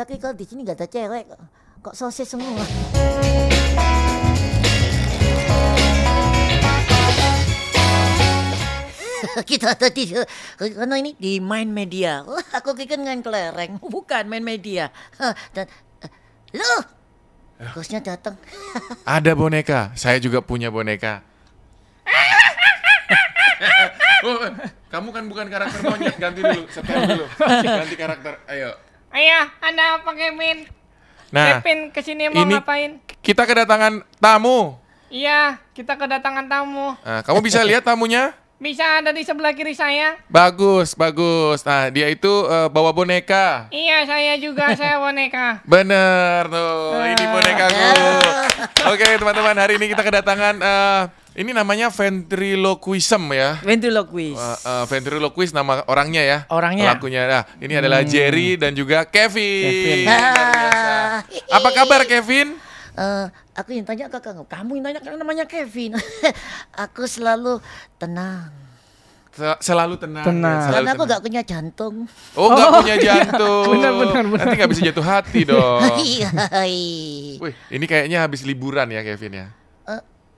Tapi kalau di sini nggak ada cewek kok. Sosis semua? kita ada di karena ini di main media. Wah, aku pikir dengan kelereng, bukan main media. Dan eh, loh, bosnya datang. Ada boneka. Saya juga punya boneka. Oh, kamu kan bukan karakter monyet, ganti dulu, setel dulu. Ganti karakter. Ayo. Ayah, ada apa Kevin? Nah, Kevin ke sini mau ini- ngapain? kita kedatangan tamu. Iya, kita kedatangan tamu. Nah, kamu bisa lihat tamunya? Bisa ada di sebelah kiri saya. Bagus, bagus. Nah, dia itu eh, bawa boneka. Iya, saya juga, saya boneka. Bener tuh, ini bonekaku. Oke teman-teman, hari ini kita kedatangan eh, ini namanya ventriloquism ya. Ventriloquist. Uh, uh, ventriloquist nama orangnya ya. Orangnya. Pelakunya. Nah, ini adalah Jerry dan juga Kevin. Kevin. Apa kabar Kevin? Eh, aku yang tanya ke kamu, kamu yang tanya kan namanya Kevin. aku selalu tenang. Se- Selalu tenang. Tenang. ya, selalu Karena aku tenang. gak punya jantung. Oh, nggak punya jantung. Benar, benar, benar. Nanti nggak bisa jatuh hati dong. Iya. Wih, ini kayaknya habis liburan ya Kevin ya.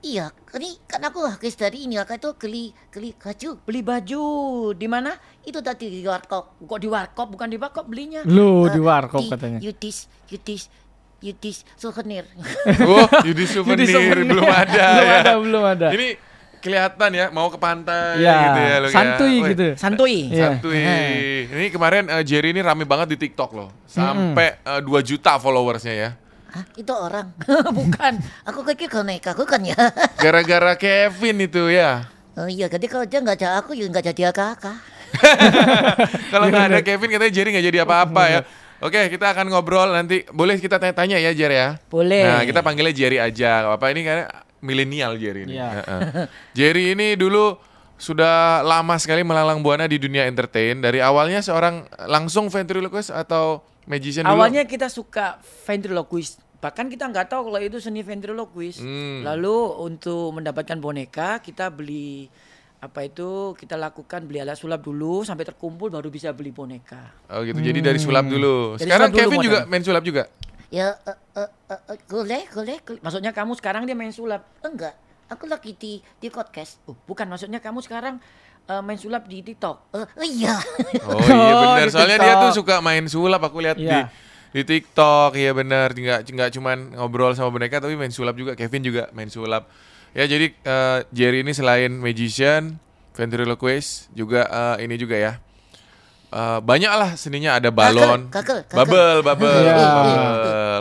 Iya, ini kan aku habis dari ini aku itu beli beli baju, beli baju di mana? Itu tadi di warkop. Kok di warkop bukan di warkop belinya? Loh, Eh, di warkop di katanya. Yudis, Yudis, Yudis souvenir. Oh, Yudi souvenir, souvenir. belum ada. Belum ya. ada, belum ada. Ini kelihatan ya mau ke pantai Ya, gitu ya lo ya. santuy Wih, gitu. Santuy. Iya. Santuy. Ini kemarin eh, Jerry ini rame banget di TikTok loh. Sampai eh, 2 juta followersnya ya. Hah, itu orang. bukan. Aku pikir boneka, aku kan ya. Gara-gara Kevin itu ya. Oh iya, jadi kalau dia nggak ada aku, ya nggak jadi kakak. Kalau nggak ada Kevin katanya Jerry nggak jadi apa-apa ya. Oke, kita akan ngobrol nanti. Boleh kita tanya-tanya ya Jerry ya. Boleh. Nah, kita panggilnya Jerry aja. Gak apa ini karena milenial Jerry ini. Iya. Heeh. Jerry ini dulu sudah lama sekali melalang buana di dunia entertain. Dari awalnya seorang langsung ventriloquist atau magician dulu. Awalnya kita suka ventriloquist. Bahkan kita nggak tahu kalau itu seni ventriloquist. Hmm. Lalu untuk mendapatkan boneka kita beli apa itu kita lakukan beli alat sulap dulu sampai terkumpul baru bisa beli boneka. Oh gitu. Jadi dari sulap dulu. Dari Sekarang sulap dulu Kevin juga main sulap juga. Ya, eh, eh, boleh, boleh, boleh. Maksudnya kamu sekarang dia main sulap. Enggak, aku lagi di di podcast. Oh, bukan maksudnya kamu sekarang eh, main sulap di TikTok. Eh, oh iya. Oh iya benar. di Soalnya dia tuh suka main sulap. Aku lihat di Iya. di TikTok. Iya benar. Nggak nggak cuman ngobrol sama boneka tapi main sulap juga. Kevin juga main sulap. Ya jadi eh, Jerry ini selain magician, ventriloquist juga eh, ini juga ya. Eh, banyak lah seninya ada balon, kakel, kakel. bubble, bubble, Iya. bubble.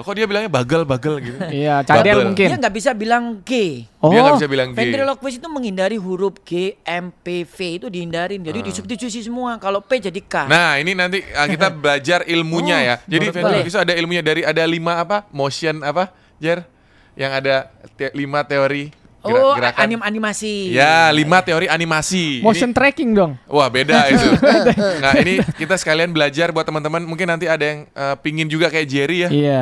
Kok dia bilangnya bagel, bagel gitu? Iya, cadel Bubble. mungkin. Dia nggak bisa bilang G. Oh, Dia nggak bisa bilang G. Ventriloquist itu menghindari huruf G, M, P, V itu dihindarin. Jadi disubstitusi semua. Kalau P jadi K. Nah ini nanti uh, kita belajar ilmunya ya. Jadi ventriloquist itu ada ilmunya dari ada lima apa motion apa Jer yang ada te- lima teori oh, gerakan. anim animasi. Ya lima teori animasi. Motion Ini- tracking dong. wah beda itu. nah ini kita sekalian belajar buat teman-teman. Mungkin nanti ada yang uh, pingin juga kayak Jerry ya. Iya.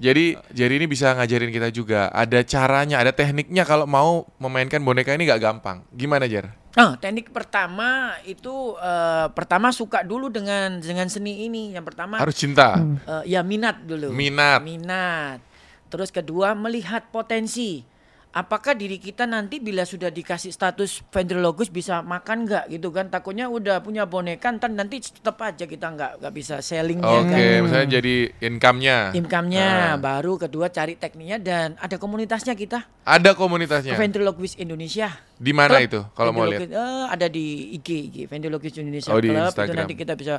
Jadi Jerry ini bisa ngajarin kita juga. Ada caranya, ada tekniknya kalau mau memainkan boneka ini gak gampang. Gimana Jer? Ah, teknik pertama itu eh, pertama suka dulu dengan dengan seni ini. Yang pertama Harus cinta. eh, ya minat dulu. Minat. Minat. Terus kedua melihat potensi. Apakah diri kita nanti bila sudah dikasih status ventriloquist bisa makan nggak gitu kan? Takutnya udah punya boneka ntar nanti tetap aja kita nggak nggak bisa sellingnya Oke, kan. misalnya jadi income-nya. Income-nya Ah. baru kedua cari tekniknya dan ada komunitasnya kita Ada komunitasnya. ventriloquist Indonesia. Di mana itu kalau mau lihat? Eh, ada di IG, IG Ventriloquist Indonesia Oh, di Club. Itu Instagram. nanti kita bisa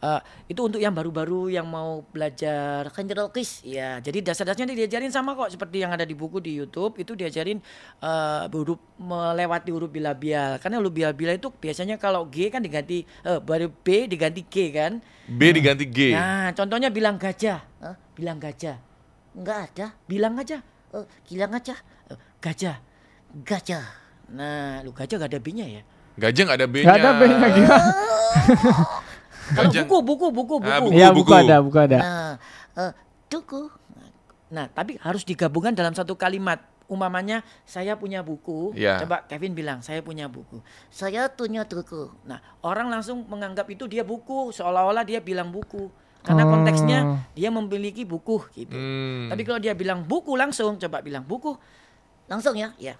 eh, itu untuk yang baru-baru yang mau belajar Ventriloquist. Ya, jadi dasar-dasarnya diajarin sama kok seperti yang ada di buku di YouTube itu diajarin eh, huruf melewati huruf bilabial. Karena huruf bilabial itu biasanya kalau G kan diganti eh baru B diganti G kan. B diganti G. Nah, contohnya bilang gajah. Hah? Bilang gajah. Enggak ada. Bilang aja Eh, gilang aja. eh, gajah. Gajah. Nah, lu gajah gak ada B-nya ya? Gajah nggak ada B-nya. Gak ada B-nya gimana? Kalau Gajah- buku, buku, buku, buku. Ah, buku. Iya, buku ada, buku ada. Nah, eh, tuku. Nah, tapi harus digabungkan dalam satu kalimat. Umpamanya saya punya buku. Iya. Coba Kevin bilang saya punya buku. Saya punya tuku. Nah, orang langsung menganggap itu dia buku, seolah-olah dia bilang buku. Karena Oh. konteksnya dia memiliki buku gitu. Hmm. Tapi kalau dia bilang buku langsung, coba bilang buku. Langsung ya, ya.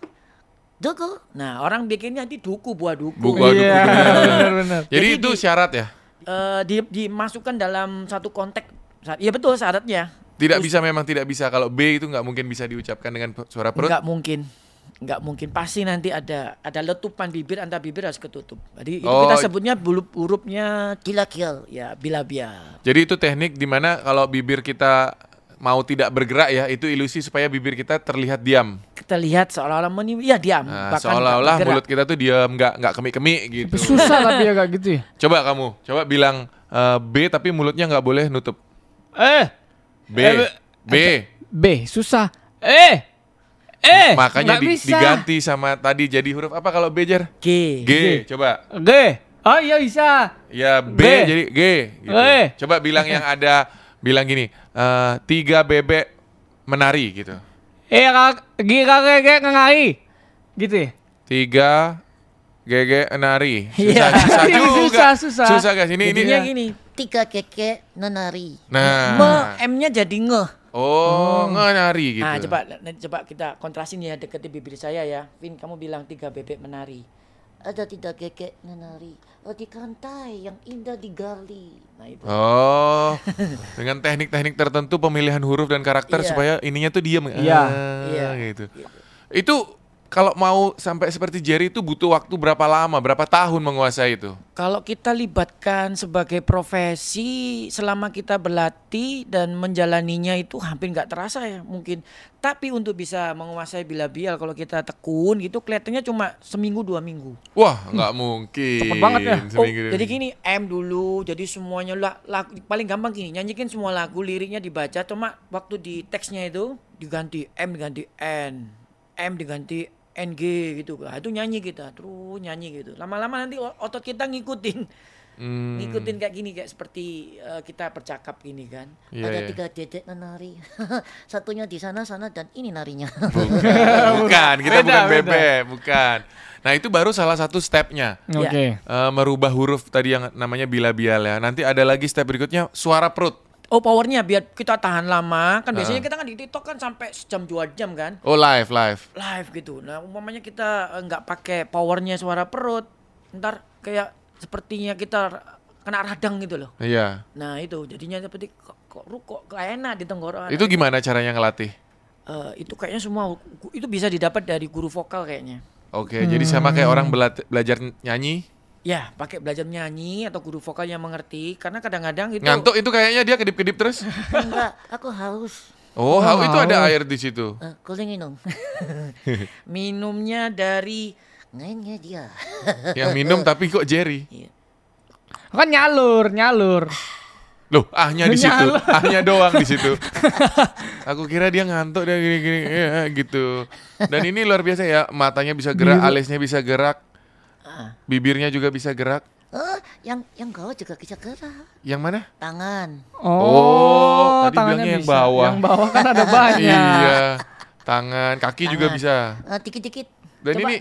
Duku. Nah, orang bikinnya nanti duku buah duku. Buku aduk Iya, bener. benar-benar. Jadi, Jadi itu di- syarat ya. Eh, di, dimasukkan dalam satu konteks. Iya betul syaratnya. Tidak bisa memang tidak bisa kalau B itu nggak mungkin bisa diucapkan dengan suara perut. Enggak mungkin. Enggak mungkin. Pasti nanti ada ada letupan bibir antara bibir harus ketutup. Jadi itu Oh. kita sebutnya huruf hurufnya Kilakil. ya bila-bila. Jadi itu teknik di mana kalau bibir kita mau tidak bergerak ya, itu ilusi supaya bibir kita terlihat diam. Kita lihat seolah-olah meni ya diam. Nah, bahkan seolah-olah mulut kita tuh diam, nggak nggak kemik-kemik gitu. Susah tapi ya kayak gitu ya. Coba kamu, coba bilang eh, B tapi mulutnya nggak boleh nutup. Eh, B, Eh, B. B susah. Eh. Eh, Makanya di- bisa. diganti sama tadi jadi huruf apa kalau B Jer? G. G. Coba. G. Oh iya bisa. Ya B, B. jadi G. Gitu. Eh. Coba bilang yang ada, bilang gini, eh, tiga bebek menari gitu. Eh, kak, G kakek kakek ngangari. Gitu ya. Tiga gege menari. Iya. Susah, susah juga. Susah, susah. Susah guys. Ini ini. Jadinya gini. Tiga keke nonari. Nah. Me, M-nya jadi nge. Oh, nari gitu. Nah, coba coba kita kontrasin ya deketin bibir saya ya. Vin, kamu bilang tiga bebek menari. Ada tiga keke nonari. Oh, di pantai yang indah digali. Nah, itu. Oh, dengan teknik-teknik tertentu pemilihan huruf dan karakter Iya. supaya ininya tuh diem. Iya. Ah, Iya. gitu. Itu kalau mau sampai seperti Jerry itu butuh waktu berapa lama, berapa tahun menguasai itu? Kalau kita libatkan sebagai profesi selama kita berlatih dan menjalaninya itu hampir nggak terasa ya mungkin. Tapi untuk bisa menguasai bila-bial kalau kita tekun gitu kelihatannya cuma seminggu dua minggu. Wah, nggak mungkin. Cepet banget ya. Oh, Seminggu jadi gini M dulu, jadi semuanya lah, lagu, paling gampang gini, nyanyikan semua lagu liriknya dibaca, cuma waktu di teksnya itu diganti M diganti N, M diganti NG gitu, nah, itu nyanyi kita, terus nyanyi gitu. Lama-lama nanti otot kita ngikutin, Hmm, ngikutin kayak gini kayak seperti eh, kita bercakap gini kan. iya, Ada iya. tiga dedek nonari. Satunya di sana sana dan ini narinya. Bukan, kita Beda, bukan beda. bebek, bukan. Nah itu baru salah satu stepnya. Oke. Eh, merubah huruf tadi yang namanya bila-bial ya. Nanti ada lagi step berikutnya suara perut. Oh powernya biar kita tahan lama, kan biasanya Ah. kita kan di TikTok kan sampai sejam dua jam kan. Oh live, live. live gitu. Nah, umpamanya kita eh, nggak pakai powernya suara perut, ntar kayak sepertinya kita kena radang gitu loh. Iya. Nah, itu jadinya seperti kok kok, ru- kok, kok enak di tenggorokan. Itu gimana caranya ngelatih? Eh, itu kayaknya semua itu bisa didapat dari guru vokal kayaknya. Oke, jadi sama kayak orang belat- belajar nyanyi. Ya, pakai belajar nyanyi atau guru vokal yang mengerti karena kadang-kadang itu Ngantuk itu kayaknya dia kedip-kedip terus. Enggak, aku haus. Oh, hau- itu ada air di situ. Eh, kuling minum. minumnya dari Ngenye dia. Yang minum tapi kok Jerry. Kan nyalur, nyalur. Loh, ahnya di situ. Ahnya doang di situ. Aku kira dia ngantuk dia gini-gini ya, gitu. Dan ini luar biasa ya, matanya bisa gerak, alisnya bisa gerak. Bibirnya juga bisa gerak. Oh, yang yang kau juga bisa gerak. Yang mana? Tangan. Oh, tadi tangannya bilangnya yang bisa. bawah. Yang bawah kan ada banyak. Iya. Tangan, kaki juga Tangan. bisa. Eh, dikit-dikit. Dan Coba. ini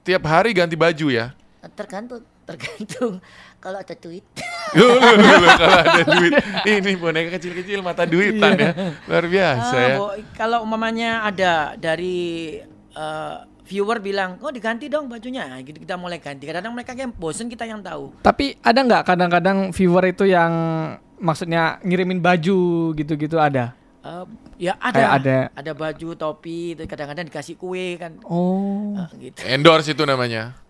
tiap hari ganti baju ya. Eh, tergantung, tergantung. Kalau ada duit. Loh, loh, loh, loh, kalau ada duit. Ini boneka kecil-kecil mata duitan ya. Luar biasa Ah, ya. Kalau umpamanya ada dari eh, viewer bilang, "Oh, diganti dong bajunya." Nah, gitu kita mulai ganti. Kadang-kadang mereka yang bosen kita yang tahu. Tapi ada nggak kadang-kadang viewer itu yang maksudnya ngirimin baju gitu-gitu ada? Eh, ya ada. Kayak ada. Ada baju, topi, kadang-kadang dikasih kue kan. Oh. Eh, gitu. Endorse itu namanya.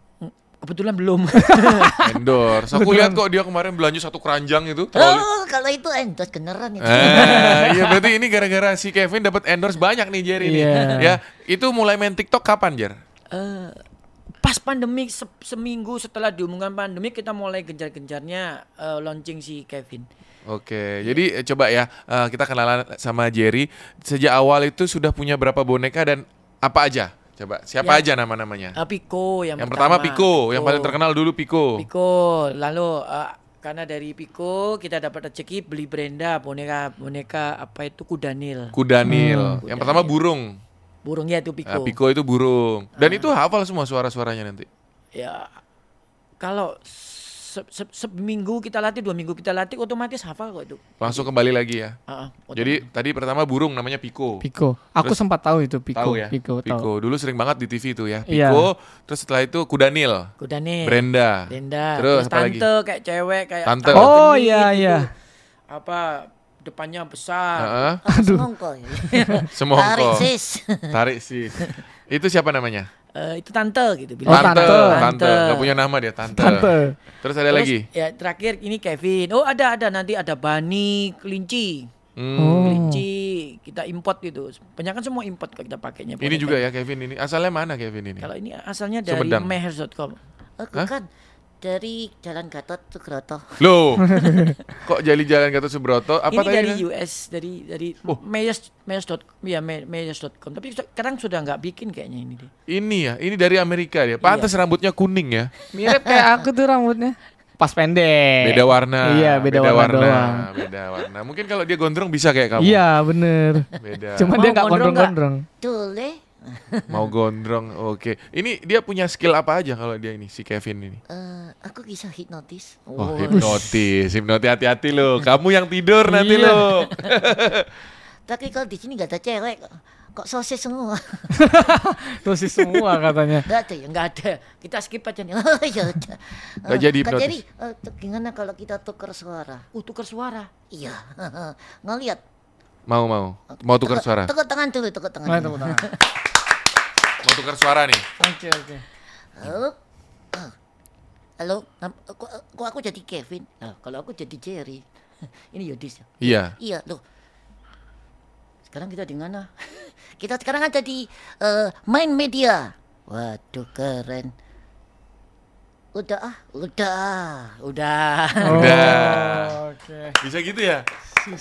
Kebetulan belum. Endorse. Aku lihat kok dia kemarin belanja satu keranjang itu. troli. Oh, kalau itu endorse beneran itu. Eh, iya berarti ini gara-gara si Kevin dapat endorse banyak nih Jerry nih. Iya. Ya, itu mulai main TikTok kapan, Jer? Eh, pas pandemi se- seminggu setelah diumumkan pandemi kita mulai gencar-gencarnya eh, launching si Kevin. Oke, jadi eh, coba ya eh, kita kenalan sama Jerry. Sejak awal itu sudah punya berapa boneka dan apa aja? Coba siapa Ya. aja nama-namanya? Eh, Pico yang, yang pertama Piko, yang paling terkenal dulu Piko. Piko, lalu eh, karena dari Piko kita dapat rezeki beli Brenda boneka boneka apa itu kudanil. Kudanil. yang pertama burung. Burungnya itu Piko. Nah, Piko itu burung. Dan itu hafal semua suara-suaranya nanti. Ya kalau se- se- seminggu kita latih, dua minggu kita latih, otomatis hafal kok itu. Langsung kembali lagi ya. Ah, ah, Jadi tadi pertama burung namanya Piko. Piko. Aku Terus- sempat tahu itu Piko. Tahu ya? Piko, tahu. Dulu sering banget di TV itu ya. Iya. Piko, terus setelah itu Kudanil, Kuda nih. Brenda. Brenda. Terus Terus, apa lagi? tante kayak cewek kayak Tante. Oh, genit iya, gitu. iya. Apa depannya besar. Heeh. Ah, semongko. Semongko. Tarik sis. Tarik sih. Itu siapa namanya? Eh, itu tante gitu Oh, Tante, Tante. Tante. Gak punya nama dia, Tante. Tante. Terus ada Terus, lagi? Ya terakhir ini Kevin. Oh ada ada nanti ada Bani, kelinci. Hmm. Oh. Kelinci kita import gitu. Banyak kan semua import kalau kita pakainya. Ini juga ya Kevin ini. Asalnya mana Kevin ini? Kalau ini asalnya dari mehers.com. Aku Hah? kan dari Jalan Gatot Subroto. Loh. Kok jadi jalan Gatot Subroto? Apa ini tadi? dari kan? US dari dari Oh. meyers meyers.com ya me- meyers.com. Tapi sekarang sudah nggak bikin kayaknya ini deh. Ini ya, ini dari Amerika dia. Pantas Iya. rambutnya kuning ya. Mirip kayak aku tuh rambutnya. Pas pendek. Beda warna. Iya, beda, warna, doang. Beda warna. Mungkin kalau dia gondrong bisa kayak kamu. Iya, bener. Beda. Cuma Mau dia nggak gondrong nggak? gondrong-gondrong. Tule. Mau gondrong. Oke. Ini dia punya skill apa aja kalau dia ini si Kevin ini? Eh, aku bisa hipnotis. Oh, hipnotis. Hipnotis hati-hati lo. Kamu yang tidur nanti lo. Tapi kalau di sini nggak ada cewek, kok- kok sosis semua. Sosis semua katanya. Nggak ada ya, nggak ada. Kita skip aja nih. Oh ya udah. Nggak Eh, jadi Kak hipnotis. Jerry, eh, tuh gimana kalau kita tukar suara? Uh tukar suara. Iya. Ngeliat. Mau mau. Mau tukar suara. Tekuk tangan dulu, tekuk tangan. Nah, tepuk tangan. Mau tukar suara nih. Oke, oke. Halo. Ah. Halo, kok, kok aku jadi Kevin? Nah, kalau aku jadi Jerry. Ini Yodis ya? Iya. Iya, loh. Sekarang kita di mana? kita sekarang ada di eh, main media. Waduh, keren. Udah ah, udah, udah. Udah. Oke. Bisa gitu ya?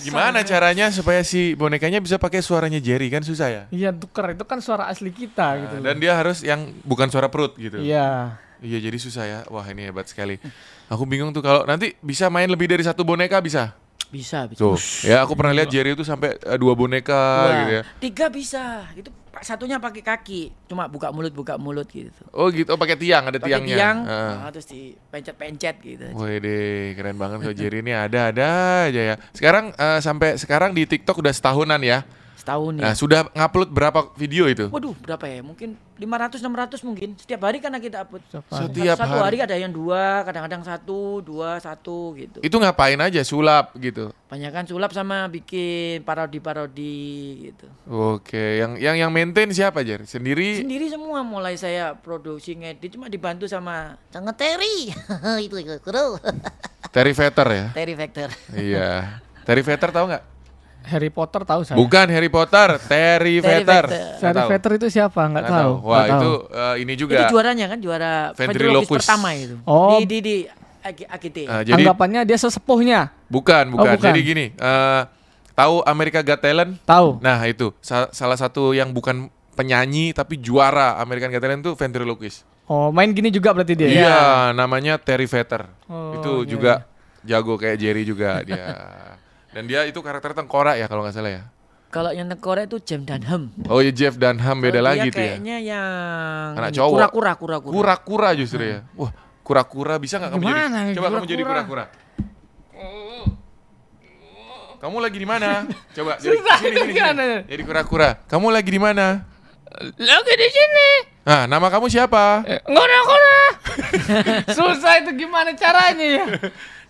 Gimana caranya supaya si bonekanya bisa pakai suaranya Jerry kan susah ya? Iya, tuker itu kan suara asli kita gitu. Nah, dan dia harus yang bukan suara perut gitu. Iya. Iya jadi susah ya. Wah ini hebat sekali. Aku bingung tuh kalau nanti bisa main lebih dari satu boneka bisa. Bisa bisa. Tuh, ya aku pernah lihat Jerry itu sampai eh, dua boneka Wah, gitu ya. Tiga bisa. Itu satunya pakai kaki. Cuma buka mulut buka mulut gitu. Oh gitu, oh pakai tiang, ada Pakai tiangnya. tiang, Heeh. ah, terus dipencet-pencet gitu. Wih deh, keren banget kalau Jerry ini ada-ada aja ya. Sekarang eh, sampai sekarang di TikTok udah setahunan ya. Setahun Nah, ya. sudah ngupload berapa video itu? Waduh, berapa ya? Mungkin 500 600 mungkin. Setiap hari karena kita upload. Setiap satu hari. hari ada yang dua, kadang-kadang satu, dua, satu gitu. Itu ngapain aja sulap gitu. Banyak kan sulap sama bikin parodi-parodi gitu. Oke, yang yang yang maintain siapa Jer? Sendiri? Sendiri semua mulai saya produksi ngedit cuma dibantu sama Sangat Terry. itu itu, kru. Terry Vetter ya? Terry Vector. iya. Terry Vetter tahu nggak? Harry Potter tahu saya. Bukan Harry Potter, Terry Terry Vetter. Vetter. Tahu. Potter itu siapa? Nggak Nggak tahu. Wah Nggak tahu. itu eh, ini juga. itu juaranya kan juara Ventriloquist. pertama itu. Oh. Di di di AGT. Eh, jadi Anggapannya dia sesepuhnya. bukan, bukan. Oh, bukan. Jadi gini, eh, tahu America Got Talent? Tahu. Nah itu sa- salah satu yang bukan penyanyi tapi juara American Got Talent itu ventriloquist. Oh, main gini juga berarti dia. Iya, namanya Terry Vetter. Oh, itu iya, juga jago kayak Jerry juga dia. Dan dia itu karakter tengkorak ya kalau nggak salah ya. Kalau yang tengkorak itu James Dunham. Oh iya Jeff Dunham beda Kalau lagi tuh ya. kayaknya yang Anak cowok. Kura-kura, kura-kura. Kura-kura justru ya. Wah, kura-kura bisa nggak kamu jadi? Coba kamu jadi kura-kura? kura-kura. Kamu lagi di mana? Coba jadi Susah sini, sini, sini. Jadi kura-kura. Kamu lagi di mana? Lagi di sini. Nah, nama kamu siapa? Eh, Ngora-ngora. Susah itu gimana caranya ya?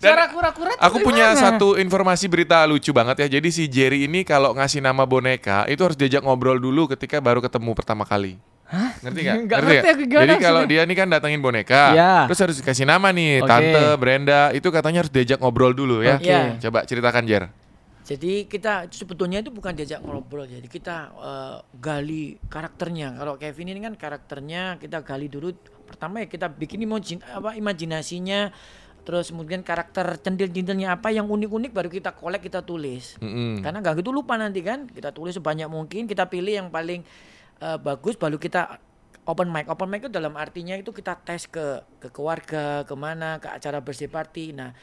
Cara kura-kura Aku punya gimana? satu informasi berita lucu banget ya. Jadi si Jerry ini kalau ngasih nama boneka itu harus diajak ngobrol dulu ketika baru ketemu pertama kali. Ngerti nggak? Nggak ngerti nggak? aku Jadi kalau dia nih kan datangin boneka, Iya. terus harus dikasih nama nih, Oke. tante, Brenda, itu katanya harus diajak ngobrol dulu ya. Oke. Iya. Coba ceritakan Jer. Jadi kita sebetulnya itu bukan diajak ngobrol, jadi kita eh, gali karakternya. Kalau Kevin ini kan karakternya kita gali dulu. Pertama ya kita bikin imajin, apa imajinasinya, terus kemudian karakter centil-centilnya apa yang unik-unik baru kita kolek kita tulis. Mm-mm. Karena nggak gitu lupa nanti kan. Kita tulis sebanyak mungkin, kita pilih yang paling eh, bagus, baru kita open mic. Open mic itu dalam artinya itu kita tes ke ke keluarga, ke mana, ke acara birthday party. Nah,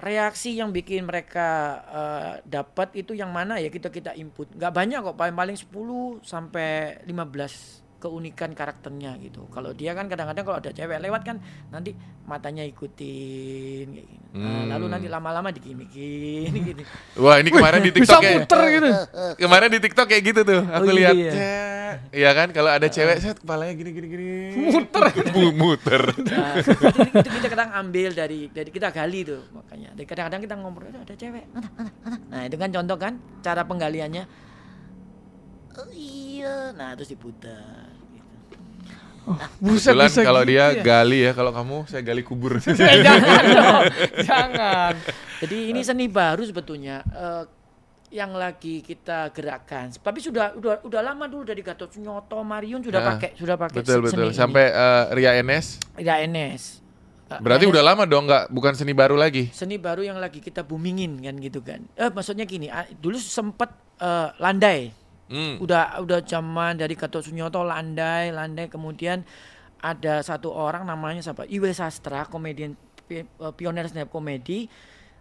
reaksi yang bikin mereka eh, dapat itu yang mana ya kita kita input. Nggak banyak kok, paling paling 10 sampai 15 keunikan karakternya gitu. Kalau dia kan kadang-kadang kalau ada cewek lewat kan nanti matanya ikutin kayak gitu. Nah, Hmm. lalu nanti lama-lama digimikin gitu. Wah ini kemarin di Bisa TikTok kayak muter gitu. kemarin di TikTok kayak gitu tuh. Aku Oh, lihat. iya. Iya kan kalau ada cewek set kepalanya gini gini gini. Muter. muter. Nah, itu, itu kita kadang ambil dari dari kita gali tuh makanya. Dan kadang-kadang kita ngobrol "Ada- ada cewek. Nah, itu kan contoh kan cara penggaliannya. Oh iya, nah terus diputar gitu. Buset, Kebetulan bisa kalau gitu dia ya. gali ya, kalau kamu saya gali kubur. Eh, jangan dong. Jangan. Jadi ini seni baru sebetulnya eh, yang lagi kita gerakkan. Tapi sudah udah udah lama dulu dari Gatot Sunyoto, Mariun sudah Nah, pakai sudah pakai betul seni betul. ini. Sampai eh, Ria Enes. ya NS. Berarti udah lama dong nggak bukan seni baru lagi. seni baru yang lagi kita boomingin kan gitu kan. Eh maksudnya gini, dulu sempat eh, landai. Hmm. Udah udah zaman dari Gatot Sunyoto landai, landai kemudian ada satu orang namanya siapa? Iwe Sastra, komedian eh, pioner stand komedi.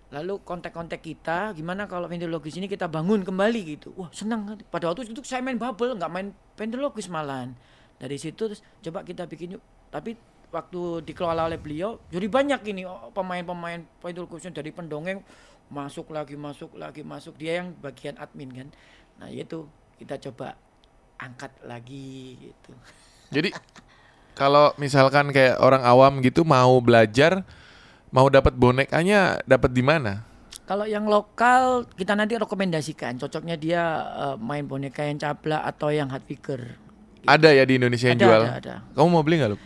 Lalu kontak-kontak kita, gimana kalau ventriloquist ini kita bangun kembali gitu. Wah senang. Pada waktu itu saya main bubble, nggak main ventriloquist malahan. Dari situ terus coba kita bikin yuk. Tapi waktu dikelola oleh beliau, jadi banyak ini oh, pemain-pemain ventriloquist dari pendongeng masuk lagi, masuk lagi, masuk. Dia yang bagian admin kan. Nah itu kita coba angkat lagi gitu. Jadi kalau misalkan kayak orang awam gitu mau belajar, mau dapat bonekanya dapat di mana? Kalau yang lokal kita nanti rekomendasikan cocoknya dia eh, main boneka yang caplak atau yang hard figure. Ada ya di Indonesia yang Ada, jual. ada, ada. Kamu mau beli nggak lu?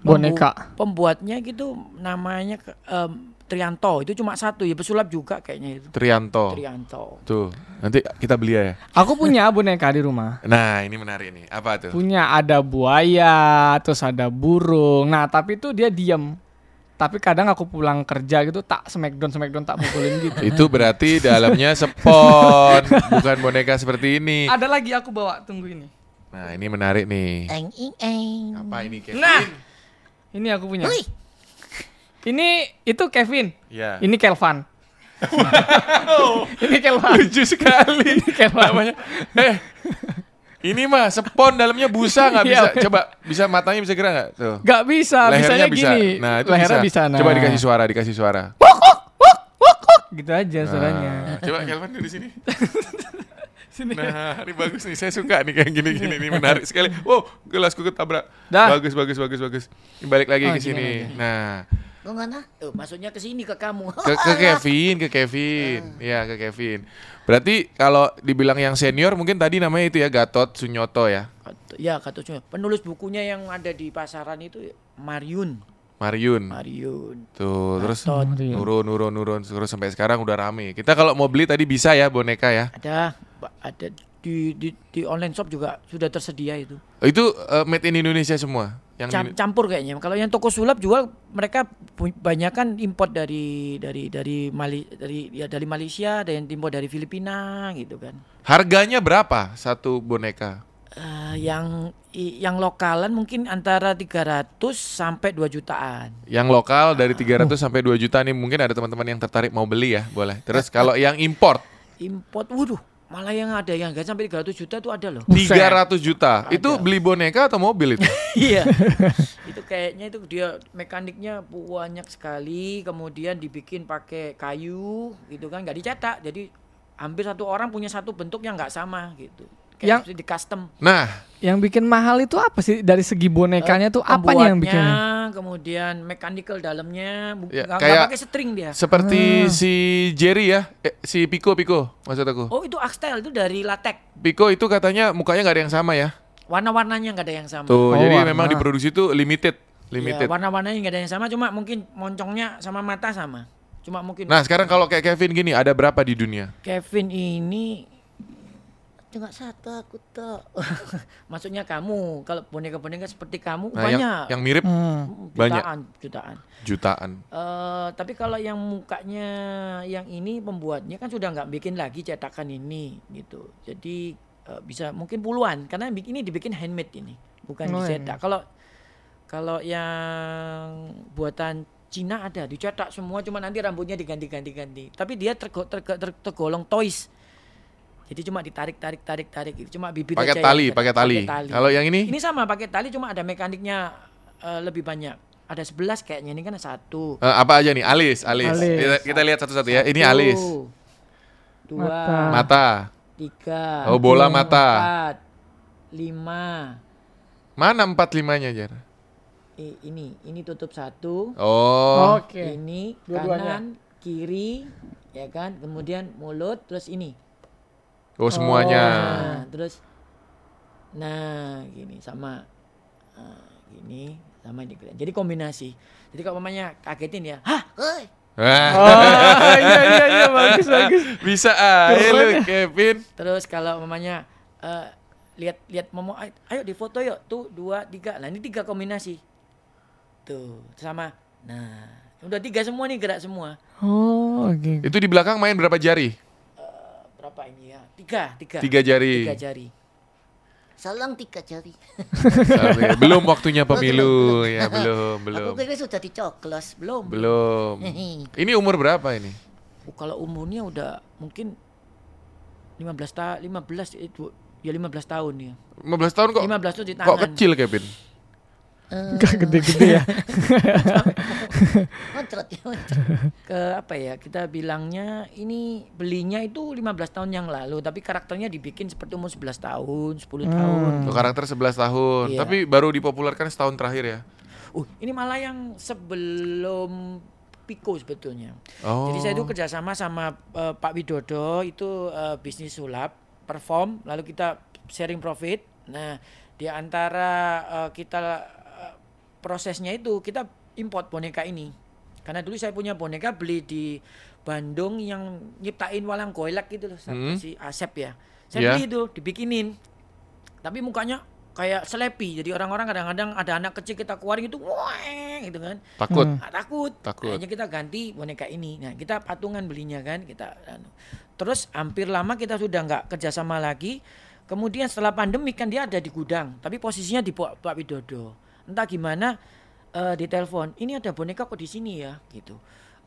Boneka. Pembu- pembuatnya gitu namanya ke- em, Trianto itu cuma satu ya pesulap juga kayaknya itu. Trianto. Trianto. Tuh, nanti kita beli ya. Aku punya boneka di rumah. Nah, ini menarik nih. Apa tuh? Punya ada buaya, terus ada burung. Nah, tapi itu dia diem. Tapi kadang aku pulang kerja gitu tak smackdown smackdown tak pukulin gitu. Itu berarti dalamnya spon, bukan boneka seperti ini. ada lagi aku bawa, tunggu ini. Nah, ini menarik nih. Eng ing eng. Apa ini Kevin? Nah, ini aku punya. Wih, Ini itu Kevin. Ya. Ini Kelvan. ini Kelvan. lucu sekali. Ini Kelvan. Namanya. Eh. Ini mah spon dalamnya busa nggak bisa. Iya. Coba bisa matanya bisa gerak nggak? Tuh. Gak bisa, Lehernya bisanya bisa. gini. Nah, itu Lehernya bisa. bisa. nah. Coba dikasih suara, dikasih suara. Gitu aja suaranya. Nah, coba Kelvin di sini. Nah, ini bagus nih. Saya suka nih kayak gini-gini. Ini menarik sekali. Wow, gelasku ketabrak. Dah. Bagus, bagus, bagus, bagus. Ini balik lagi Oh, ke sini. Nah, kok mana? Tuh, maksudnya ke sini ke kamu. ke, ke Kevin, ke Kevin. Ya, ke Kevin. Berarti kalau dibilang yang senior mungkin tadi namanya itu ya Gatot Sunyoto ya. ya kata Cuma. penulis bukunya yang ada di pasaran itu Mariun. Mariun. Mariun. Tuh, terus Gatot. nurun, nurun, nurun. Terus sampai sekarang udah rame. Kita kalau mau beli tadi bisa ya boneka ya. Ada ada di, di di online shop juga sudah tersedia itu. Oh, Itu eh, made in Indonesia semua. Yang Cam- campur kayaknya. Kalau yang toko sulap jual mereka banyak kan import dari dari dari Mali dari ya dari Malaysia, ada yang import dari Filipina gitu kan. harganya berapa satu boneka? Eh, yang yang lokalan mungkin antara 300 sampai 2 jutaan. Yang lokal dari 300 sampai 2 juta nih mungkin ada teman-teman yang tertarik mau beli ya, boleh. Terus kalau yang import Import, waduh, malah yang ada yang nggak sampai 300 juta itu ada loh. 300 juta. Itu beli boneka atau mobil itu? Iya. itu kayaknya itu dia mekaniknya banyak sekali, kemudian dibikin pakai kayu gitu kan, nggak dicetak. Jadi hampir satu orang punya satu bentuk yang nggak sama gitu. Kayak Yang- di custom. Nah, Yang bikin mahal itu apa sih dari segi bonekanya tuh apanya yang bikin? Kemudian mechanical dalamnya, Ya, nggak kayak- pakai string dia. seperti si Jerry ya, eh, si Pico Pico maksud aku. Oh itu Axtel itu dari latex. Pico itu katanya mukanya nggak ada yang sama ya. Warna-warnanya nggak ada yang sama. Tuh, Oh, jadi warna. memang diproduksi itu limited, limited. warna-warnanya nggak ada yang sama, cuma mungkin moncongnya sama mata sama. Cuma mungkin Nah, sekarang kalau kayak Kevin gini ada berapa di dunia? Kevin ini Cuma satu aku tuh. maksudnya kamu kalau boneka-boneka seperti kamu Nah, yang, banyak yang mirip Hmm. banyak. jutaan jutaan. jutaan. Eh, tapi kalau yang mukanya yang ini pembuatnya kan sudah nggak bikin lagi cetakan ini gitu. Jadi eh, bisa mungkin puluhan karena ini dibikin handmade ini, bukan Oh, dicetak. Kalau kalau yang buatan Cina ada dicetak semua cuma nanti rambutnya diganti-ganti ganti. Tapi dia tergo- tergo- ter- tergolong toys. Jadi cuma ditarik tarik tarik tarik itu cuma bibit Pakai aja tali, yang pakai tali. Kalau yang ini? Ini sama pakai tali cuma ada mekaniknya eh, lebih banyak. Ada 11 kayaknya ini kan satu. Eh, apa aja nih? Alis, alis. Alis. Kita, kita lihat satu-satu ya. Ini Satu, alis. Dua, Mata. Mata. tiga, Oh, bola mata. empat, lima. Mana empat limanya, Jar? I- ini, ini tutup satu. Oh. Oke. Ini Dua-duanya. kanan, kiri, ya kan. Kemudian mulut, terus ini. Oh, semuanya. Nah, terus, nah gini sama, ah, gini sama ini. Jadi kombinasi. Jadi kalau mamanya kagetin ya, hah, Hoi, Wah, Oh, iya iya iya bagus bagus. bisa aja lu, Kevin. Terus kalau mamanya eh, lihat lihat momo, "Ay- ayo di foto yuk, tuh dua tiga, nah ini tiga kombinasi, tuh sama, nah udah tiga semua nih gerak semua, Oh, oke. Itu di belakang main berapa jari? Berapa ini ya? Tiga, tiga, Tiga jari. tiga jari. salang tiga jari. Sorry, belum waktunya pemilu ya, belum, belum. Aku kira sudah dicoklos, belum. Belum. Ini umur berapa ini? Oh, kalau umurnya udah mungkin 15 tahun, 15 itu ya 15 tahun ya. 15 tahun kok 15 tuh di kok tangan. kecil Kevin? Enggak gede-gede ya. Moncrot ya, ke apa ya kita bilangnya ini belinya itu 15 tahun yang lalu tapi karakternya dibikin seperti umur 11 tahun 10 tahun Tuh, karakter 11 tahun, Iya. tapi baru dipopulerkan setahun terakhir ya. uh ini malah yang sebelum Piko sebetulnya Oh. jadi saya itu kerjasama sama eh, Pak Widodo itu eh, bisnis sulap perform lalu kita sharing profit nah di antara eh, kita eh, prosesnya itu kita import boneka ini karena dulu saya punya boneka beli di Bandung yang nyiptain walang goilak gitu loh Hmm. si Asep ya saya beli itu dibikinin tapi mukanya kayak selepi jadi orang-orang kadang-kadang ada anak kecil kita keluarin itu wah gitu kan Takut. Ah, takut. Takut. Akhirnya kita ganti boneka ini. Nah, kita patungan belinya kan, kita anu. Terus hampir lama kita sudah nggak kerjasama lagi. Kemudian setelah pandemi kan dia ada di gudang, tapi posisinya di Pak Widodo. Entah gimana eh ditelepon, ini ada boneka kok di sini ya, gitu.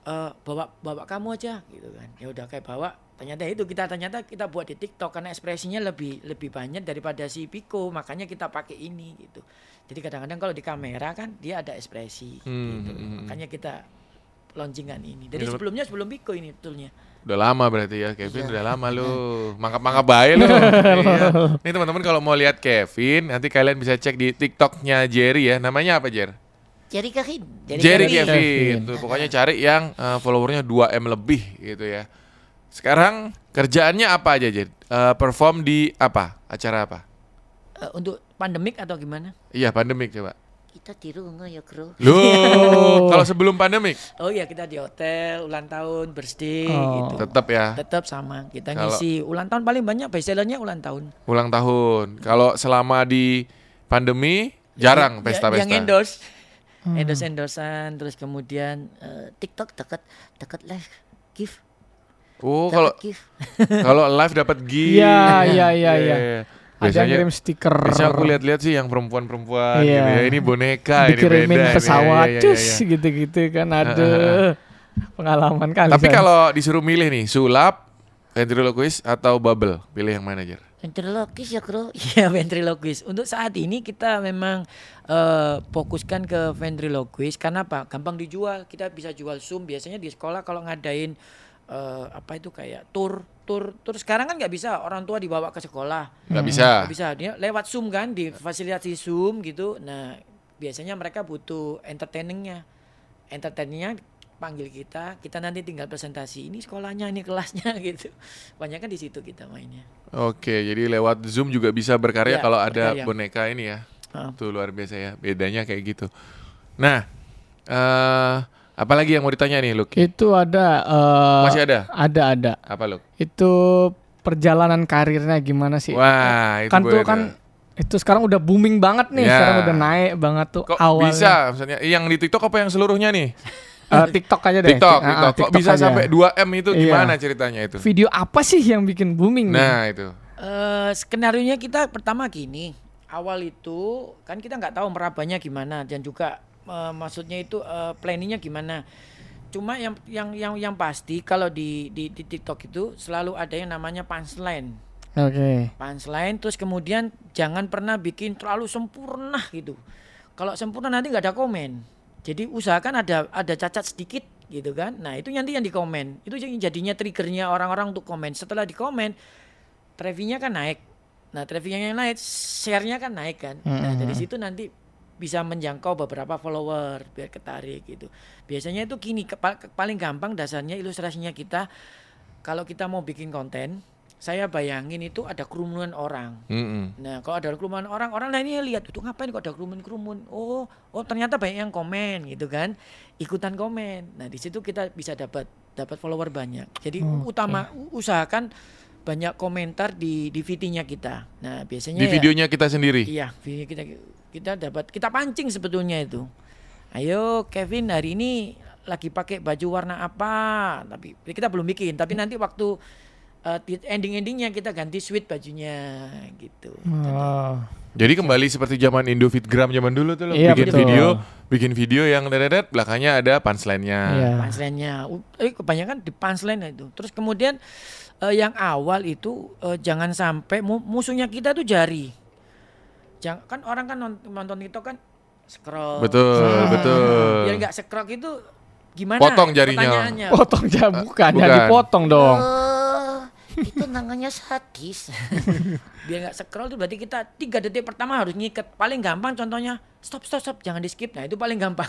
Eh bawa bawa kamu aja, gitu kan. Ya udah kayak bawa. Ternyata itu kita ternyata kita buat di TikTok karena ekspresinya lebih lebih banyak daripada si Piko, makanya kita pakai ini gitu. Jadi kadang-kadang kalau di kamera kan dia ada ekspresi Hmm, gitu. hmm, hmm. Makanya kita launchingkan ini. Jadi Ini sebelumnya sebelum Piko ini betulnya. Udah lama berarti ya Kevin, Iya. udah lama lu. Mangkap-mangkap baik lu. Iya. Nih teman-teman kalau mau lihat Kevin, nanti kalian bisa cek di TikToknya Jerry ya. Namanya apa Jer? Jari Karin. Jerry, Kevin. Kevin. Kevin. Tuh, pokoknya cari yang eh, followernya 2M lebih gitu ya. Sekarang kerjaannya apa aja Jer? Eh, perform di apa? Acara apa? Eh, untuk pandemik atau gimana? Iya pandemik coba. Kita di rumah ya, Bro. Loh, kalau sebelum pandemik Oh iya kita di hotel ulang tahun birthday Oh. gitu. tetap ya Tetap sama. Kita Kalau- ngisi ulang tahun paling banyak bestsellernya ulang tahun. ulang tahun. Kalau selama di pandemi jarang Ya- pesta-pesta. Yang endorse. Endorse endorsean terus kemudian eh, TikTok dekat dekat live gift. Oh, kalau kalau live dapat gift. Iya, iya, iya, iya. Ada yang Biasanya kirim stiker. biasanya aku lihat-lihat sih yang perempuan-perempuan Iya. gitu ya. Ini boneka, ini dikirimin beda. ini. pesawat, Iya, iya, cus iya. gitu-gitu kan ada pengalaman kali. Tapi kalau disuruh milih nih, sulap, ventriloquist atau bubble, pilih yang mana, Jer? Ventriloquis ya, Bro. Iya ventriloquist. Untuk saat ini kita memang eh, fokuskan ke ventriloquist karena apa? Gampang dijual. Kita bisa jual Zoom. Biasanya di sekolah kalau ngadain eh, apa itu kayak tour, tour, tour sekarang kan nggak bisa orang tua dibawa ke sekolah. Nggak bisa. Nggak bisa dia lewat Zoom kan di fasilitasi Zoom gitu. Nah biasanya mereka butuh entertainingnya, entertainingnya panggil kita, kita nanti tinggal presentasi ini sekolahnya, ini kelasnya gitu. Banyak kan di situ kita mainnya. Oke, jadi lewat Zoom juga bisa berkarya Iya, kalau ada berkarya. boneka ini ya. Ah. Tuh luar biasa ya, bedanya kayak gitu. Nah, eh apalagi yang mau ditanya nih, Luk? itu ada eh, Masih ada? Ada ada. Apa, Luk? Itu perjalanan karirnya gimana sih? Wah, itu kan tuh kan itu sekarang udah booming banget nih, Ya. sekarang udah naik banget tuh Kok awalnya. bisa misalnya yang di TikTok apa yang seluruhnya nih? Eh, TikTok aja deh. TikTok, Ah, ah, TikTok. Kok bisa aja. sampai 2M itu Iya. gimana ceritanya itu? Video apa sih yang bikin booming nih? Nah, itu. Eh skenario nya kita pertama gini, awal itu kan kita nggak tahu merabanya gimana dan juga eh, maksudnya itu eh, planningnya gimana. Cuma yang yang yang yang pasti kalau di, di di TikTok itu selalu ada yang namanya punchline. Oke. punchline terus kemudian jangan pernah bikin terlalu sempurna gitu. Kalau sempurna nanti nggak ada komen. Jadi usahakan ada ada cacat sedikit gitu kan. Nah itu nanti yang dikomen. Itu yang jadinya triggernya orang-orang untuk komen. Setelah dikomen trafficnya kan naik. Nah trafficnya yang naik share-nya kan naik kan. Nah dari situ nanti bisa menjangkau beberapa follower biar ketarik gitu biasanya itu gini paling gampang dasarnya ilustrasinya kita kalau kita mau bikin konten saya bayangin itu ada kerumunan orang Mm-mm. Nah, kalau ada kerumunan orang, orang lainnya lihat, itu ngapain kok ada kerumun-kerumun? Oh, oh ternyata banyak yang komen gitu kan. Ikutan komen. Nah, di situ kita bisa dapat dapat follower banyak. Jadi utama u- usahakan banyak komentar di di VT-nya kita. Nah, biasanya Di ya- videonya kita sendiri. Iya, video kita kita dapat kita pancing sebetulnya itu. Ayo Kevin hari ini lagi pakai baju warna apa? Tapi kita belum bikin, tapi nanti waktu uh, ending-endingnya kita ganti sweet bajunya gitu. Oh. Jadi kembali seperti zaman Indofitgram zaman dulu tuh loh. Iya, bikin betul. video, bikin video yang dedet belakangnya ada punchline-nya. Iya. punchline-nya. Eh kebanyakan di punchline itu. Terus kemudian eh, yang awal itu eh, jangan sampai mu- musuhnya kita tuh jari. Jangan kan orang kan nont- nonton itu kan scroll. Betul, Nah, betul. Biar nggak scroll itu gimana? Potong jarinya. Potong jam bukan, Bukan. jadi potong dong. Oh, itu namanya sadis. Biar nggak scroll itu berarti kita tiga detik pertama harus ngikat. Paling gampang contohnya stop stop stop jangan di skip. Nah itu paling gampang.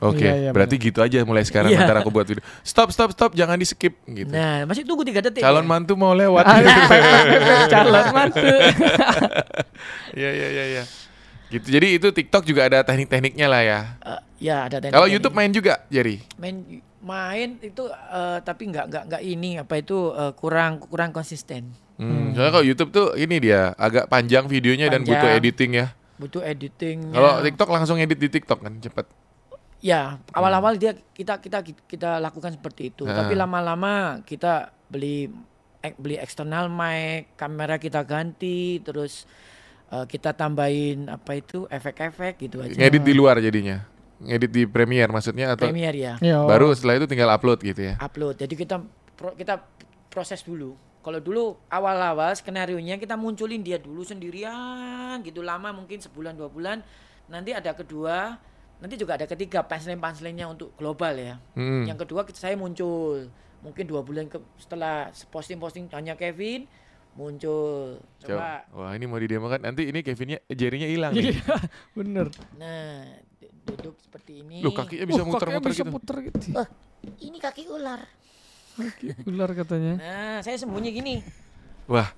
Oke, Iya, iya, berarti gitu aja mulai sekarang Iya. ntar aku buat video. Stop, stop, stop, jangan di skip gitu. Nah masih tunggu tiga detik. Calon ya. mantu mau lewat. Calon mantu. Iya, iya, iya, iya. Gitu. Jadi itu TikTok juga ada teknik-tekniknya lah ya. Eh, ya ada. teknik- Kalau. YouTube main juga, Jerry. main main itu eh, tapi nggak nggak nggak ini apa itu eh, kurang kurang konsisten Hmm. Soalnya kalau YouTube tuh ini dia agak panjang videonya dan butuh Panjang. editing ya. butuh editing Kalau TikTok langsung edit di TikTok kan cepet. Ya awal-awal dia kita kita kita lakukan seperti itu Ah. tapi lama-lama kita beli ek- beli eksternal mic kamera kita ganti terus eh, kita tambahin apa itu efek-efek gitu aja Ngedit di luar jadinya. Ngedit di Premiere maksudnya atau Premiere ya Yo. baru setelah itu tinggal upload gitu ya. upload. Jadi kita pro- kita proses dulu. Kalau dulu awal-awal skenario nya kita munculin dia dulu sendirian gitu lama mungkin sebulan dua bulan. Nanti ada kedua, nanti juga ada ketiga punchline punchline-nya untuk global ya. Hmm. Yang kedua saya muncul mungkin dua bulan ke, setelah posting-posting hanya Kevin muncul. Coba. Coba. Wah ini mau didemokan nanti ini Kevinnya Jerry-nya hilang nih. Iya, bener. Nah, duduk seperti ini. Loh kakinya bisa muter-muter bisa gitu. puter gitu. Oh, ini kaki ular. Ular katanya. Nah, saya sembunyi gini. Wah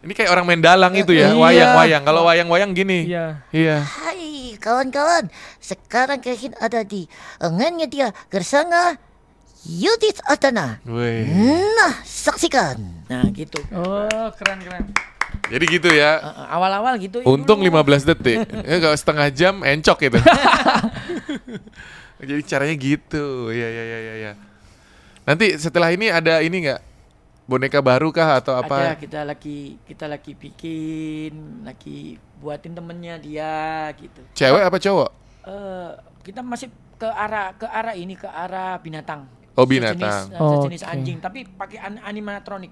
ini kayak orang main dalang itu ya, Iya. wayang-wayang. Kalau wayang-wayang gini. Iya. Iya. Kawan-kawan, sekarang Kevin ada di lengannya dia bersama Yudit Atana. Wih. Nah, saksikan. Nah, gitu. Oh, keren keren. Jadi gitu ya. Eh, eh, awal-awal gitu. Untung dulu. 15 detik. Ya kalau setengah jam encok itu. Jadi caranya gitu. Iya iya iya iya ya. Nanti setelah ini ada ini nggak boneka baru kah atau Ada apa? kita lagi kita lagi bikin, lagi buatin temennya dia gitu. Cewek apa cowok? Eh kita masih ke arah ke arah ini ke arah binatang. Oh, Sejenis- binatang. eh, sejenis Oke. anjing tapi pakai an- animatronik.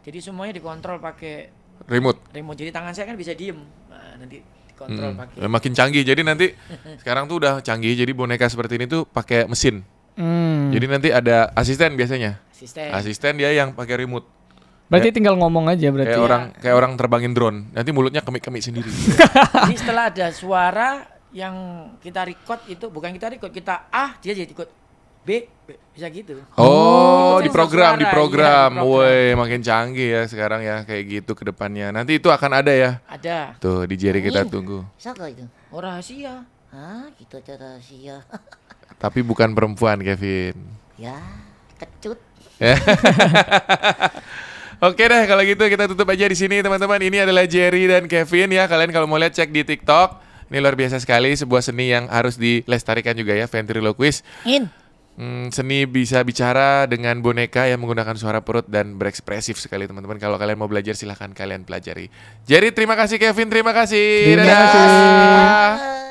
Jadi semuanya dikontrol pakai Remote. remote. Jadi tangan saya kan bisa diem. Nah, nanti dikontrol Hmm. pakai. Makin canggih. Jadi nanti sekarang tuh udah canggih. Jadi boneka seperti ini tuh pakai mesin. Hmm. Jadi nanti ada asisten biasanya. Asisten. Asisten dia yang pakai remote. Berarti tinggal ngomong aja berarti. Kayak orang kayak orang terbangin drone. Nanti mulutnya kemik-kemik sendiri. Jadi setelah ada suara yang kita record itu bukan kita record, kita A dia jadi ikut B, B bisa gitu. Oh, di sensor program, di program. iya. Woi, makin canggih ya sekarang ya kayak gitu ke depannya. Nanti itu akan ada ya. Ada. Tuh di Jerry kita Angin. tunggu. Siapa itu? Oh rahasia. Ah, gitu aja rahasia. Tapi bukan perempuan, Kevin. ya, kecut. Oke deh, kalau gitu kita tutup aja di sini teman-teman. Ini adalah Jerry dan Kevin ya. Kalian kalau mau lihat cek di TikTok. Ini luar biasa sekali, sebuah seni yang harus dilestarikan juga ya, ventriloquist. In. Hmm, seni bisa bicara dengan boneka yang menggunakan suara perut dan berekspresif sekali teman-teman. Kalau kalian mau belajar silahkan kalian pelajari. Jerry terima kasih, Kevin terima kasih. Terima Dadah. kasih.